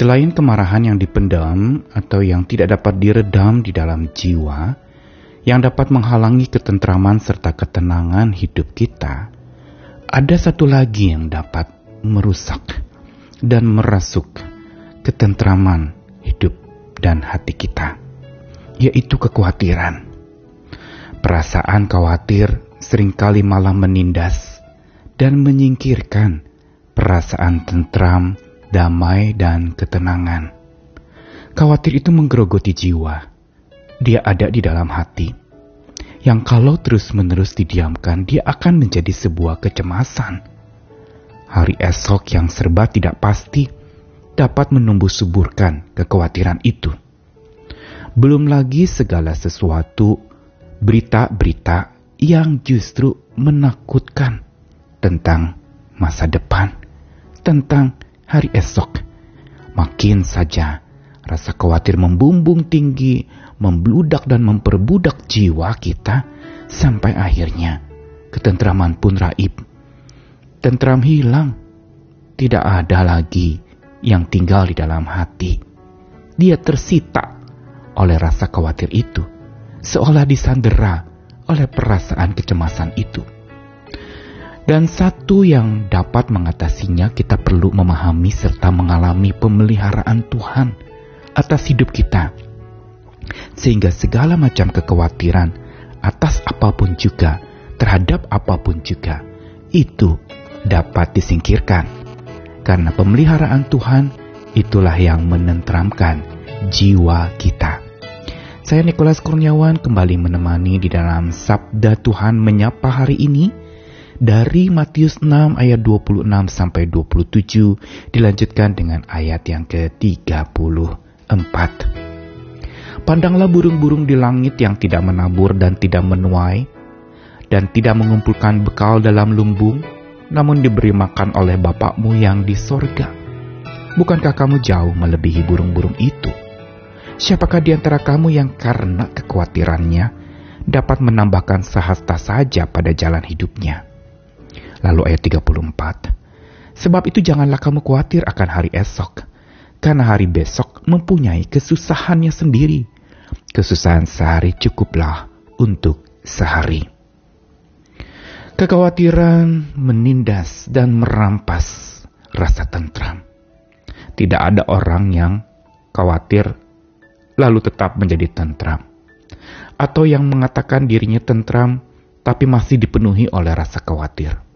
Selain kemarahan yang dipendam atau yang tidak dapat diredam di dalam jiwa, yang dapat menghalangi ketentraman serta ketenangan hidup kita, ada satu lagi yang dapat merusak dan merasuk ketentraman hidup dan hati kita, yaitu kekhawatiran. Perasaan khawatir sering kali malah menindas dan menyingkirkan perasaan tentram, damai, dan ketenangan. Khawatir itu menggerogoti jiwa. Dia ada di dalam hati. Yang kalau terus-menerus didiamkan, dia akan menjadi sebuah kecemasan. Hari esok yang serba tidak pasti dapat menumbuh suburkan kekhawatiran itu. Belum lagi segala sesuatu, berita-berita yang justru menakutkan tentang masa depan, tentang hari esok. Makin saja rasa khawatir membumbung tinggi, membludak dan memperbudak jiwa kita sampai akhirnya ketentraman pun raib. Tentram hilang, tidak ada lagi yang tinggal di dalam hati. Dia tersita oleh rasa khawatir itu, seolah disandera oleh perasaan kecemasan itu. Dan satu yang dapat mengatasinya, kita perlu memahami serta mengalami pemeliharaan Tuhan atas hidup kita, sehingga segala macam kekhawatiran atas apa pun juga, terhadap apa pun juga, itu dapat disingkirkan. Karena pemeliharaan Tuhan itulah yang menentramkan jiwa kita. Saya Nikolas Kurniawan kembali menemani di dalam Sabda Tuhan Menyapa hari ini dari Matius 6 ayat 26 sampai 27 dilanjutkan dengan ayat yang ke-34. Pandanglah burung-burung di langit yang tidak menabur dan tidak menuai dan tidak mengumpulkan bekal dalam lumbung namun diberi makan oleh Bapakmu yang di sorga. Bukankah kamu jauh melebihi burung-burung itu? Siapakah di antara kamu yang karena kekhawatirannya dapat menambahkan sehasta saja pada jalan hidupnya? Lalu ayat 34. Sebab itu janganlah kamu khawatir akan hari esok, karena hari besok mempunyai kesusahannya sendiri. Kesusahan sehari cukuplah untuk sehari. Kekhawatiran menindas dan merampas rasa tentram. Tidak ada orang yang khawatir lalu tetap menjadi tentram. Atau yang mengatakan dirinya tentram tapi masih dipenuhi oleh rasa khawatir.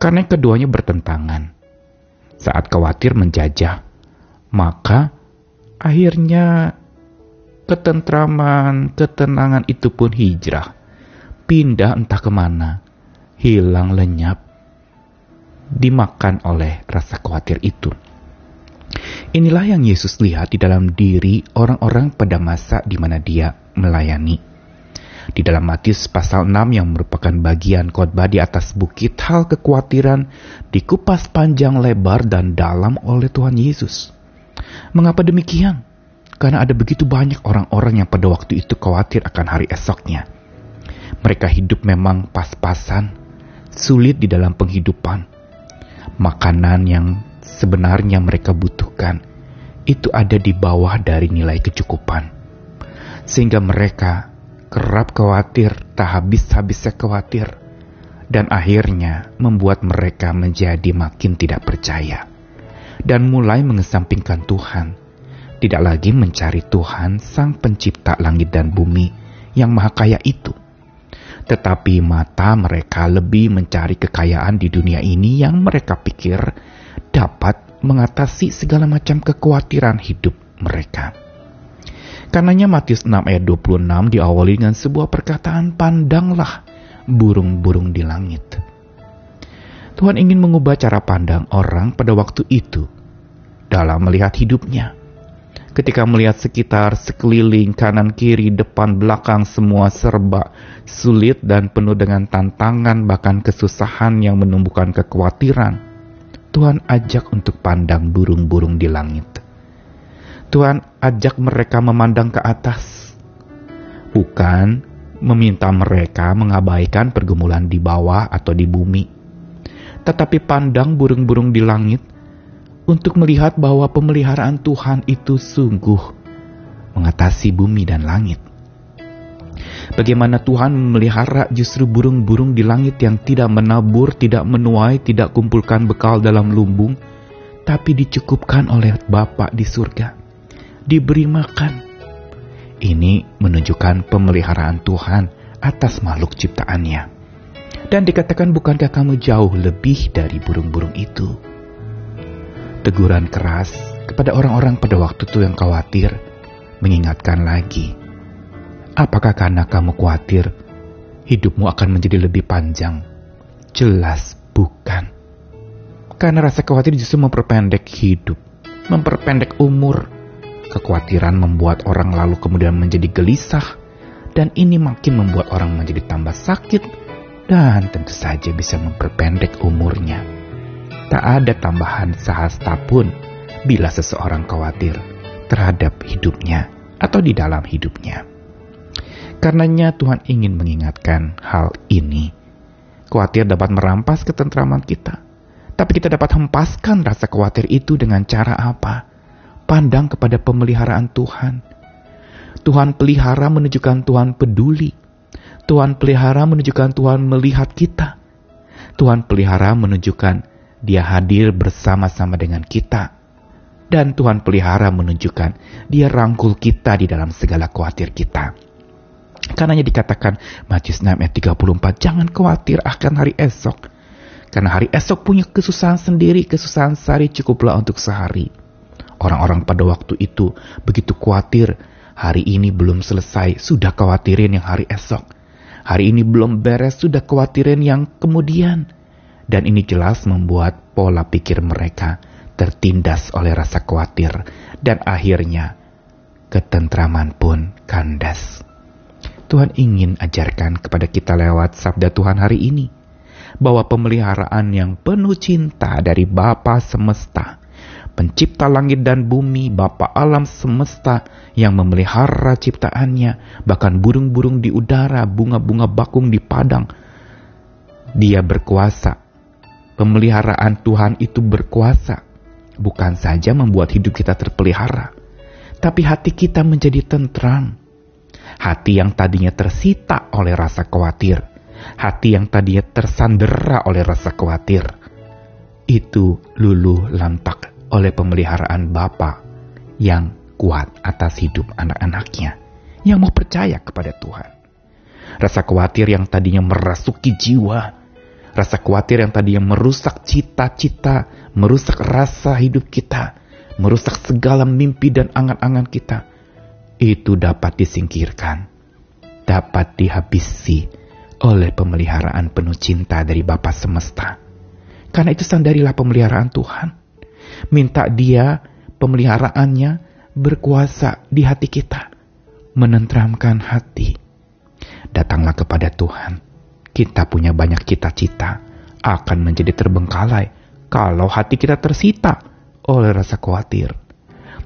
Karena keduanya bertentangan. Saat khawatir menjajah, maka akhirnya ketentraman, ketenangan itu pun hijrah. Pindah entah ke mana, hilang lenyap, dimakan oleh rasa khawatir itu. Inilah yang Yesus lihat di dalam diri orang-orang pada masa di mana dia melayani. Di dalam Matius pasal 6 yang merupakan bagian khotbah di atas bukit, hal kekhawatiran dikupas panjang lebar dan dalam oleh Tuhan Yesus. Mengapa demikian? Karena ada begitu banyak orang-orang yang pada waktu itu khawatir akan hari esoknya. Mereka hidup memang pas-pasan, sulit di dalam penghidupan. Makanan yang sebenarnya mereka butuhkan itu ada di bawah dari nilai kecukupan. Sehingga mereka kerap khawatir, tak habis-habisnya khawatir, dan akhirnya membuat mereka menjadi makin tidak percaya dan mulai mengesampingkan Tuhan. Tidak lagi mencari Tuhan, Sang Pencipta langit dan bumi yang maha kaya itu. Tetapi mata mereka lebih mencari kekayaan di dunia ini yang mereka pikir dapat mengatasi segala macam kekhawatiran hidup mereka. Karenanya Matius 6 ayat 26 diawali dengan sebuah perkataan pandanglah burung-burung di langit. Tuhan ingin mengubah cara pandang orang pada waktu itu dalam melihat hidupnya. Ketika melihat sekitar, sekeliling, kanan, kiri, depan, belakang, semua serba sulit dan penuh dengan tantangan, bahkan kesusahan yang menumbuhkan kekhawatiran Tuhan ajak untuk pandang burung-burung di langit. Tuhan ajak mereka memandang ke atas, bukan meminta mereka mengabaikan pergumulan di bawah atau di bumi, tetapi pandang burung-burung di langit untuk melihat bahwa pemeliharaan Tuhan itu sungguh mengatasi bumi dan langit. Bagaimana Tuhan memelihara justru burung-burung di langit yang tidak menabur, tidak menuai, tidak kumpulkan bekal dalam lumbung, tapi dicukupkan oleh Bapa di surga. Diberi makan. Ini menunjukkan pemeliharaan Tuhan atas makhluk ciptaannya. Dan dikatakan bukankah kamu jauh lebih dari burung-burung itu? Teguran keras kepada orang-orang pada waktu itu yang khawatir mengingatkan lagi Apakah karena kamu khawatir hidupmu akan menjadi lebih panjang? Jelas bukan. Karena rasa khawatir justru memperpendek hidup, memperpendek umur. Kekhawatiran membuat orang lalu kemudian menjadi gelisah, dan ini makin membuat orang menjadi tambah sakit, dan tentu saja bisa memperpendek umurnya. Tak ada tambahan sehasta pun bila seseorang khawatir terhadap hidupnya atau di dalam hidupnya. Karenanya Tuhan ingin mengingatkan hal ini. Khawatir dapat merampas ketentraman kita. Tapi kita dapat hempaskan rasa khawatir itu dengan cara apa? Pandang kepada pemeliharaan Tuhan. Tuhan pelihara menunjukkan Tuhan peduli. Tuhan pelihara menunjukkan Tuhan melihat kita. Tuhan pelihara menunjukkan dia hadir bersama-sama dengan kita. Dan Tuhan pelihara menunjukkan dia rangkul kita di dalam segala khawatir kita. Karenanya dikatakan Matius 6 ayat 34, jangan khawatir akan hari esok. Karena hari esok punya kesusahan sendiri, kesusahan sehari cukuplah untuk sehari. Orang-orang pada waktu itu begitu khawatir, hari ini belum selesai, sudah khawatirin yang hari esok. Hari ini belum beres, sudah khawatirin yang kemudian. Dan ini jelas membuat pola pikir mereka tertindas oleh rasa khawatir. Dan akhirnya ketentraman pun kandas. Tuhan ingin ajarkan kepada kita lewat sabda Tuhan hari ini bahwa pemeliharaan yang penuh cinta dari Bapa semesta, pencipta langit dan bumi, Bapa alam semesta yang memelihara ciptaannya, bahkan burung-burung di udara, bunga-bunga bakung di padang. Dia berkuasa. Pemeliharaan Tuhan itu berkuasa, bukan saja membuat hidup kita terpelihara, tapi hati kita menjadi tentram Hati yang tadinya tersita oleh rasa khawatir, hati yang tadinya tersandera oleh rasa khawatir, itu luluh lantak oleh pemeliharaan Bapa yang kuat atas hidup anak-anaknya yang mau percaya kepada Tuhan. Rasa khawatir yang tadinya merasuki jiwa, rasa khawatir yang tadinya merusak cita-cita, merusak rasa hidup kita, merusak segala mimpi dan angan-angan kita, itu dapat disingkirkan, dapat dihabisi oleh pemeliharaan penuh cinta dari Bapa semesta. Karena itu sandarilah pemeliharaan Tuhan. Minta dia pemeliharaannya berkuasa di hati kita, menentramkan hati. Datanglah kepada Tuhan. Kita punya banyak cita-cita akan menjadi terbengkalai kalau hati kita tersita oleh rasa khawatir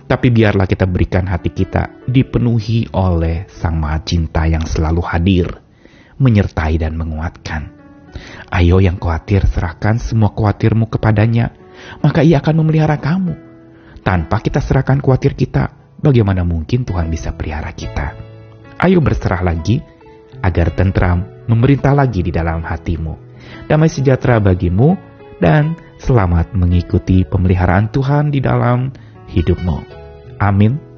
tapi biarlah kita berikan hati kita dipenuhi oleh Sang Maha Cinta yang selalu hadir, menyertai dan menguatkan. Ayo yang khawatir serahkan semua khawatirmu kepadanya, maka ia akan memelihara kamu. Tanpa kita serahkan khawatir kita, bagaimana mungkin Tuhan bisa pelihara kita? Ayo berserah lagi, agar tentram memerintah lagi di dalam hatimu. Damai sejahtera bagimu, dan selamat mengikuti pemeliharaan Tuhan di dalam hidupmu. Amin.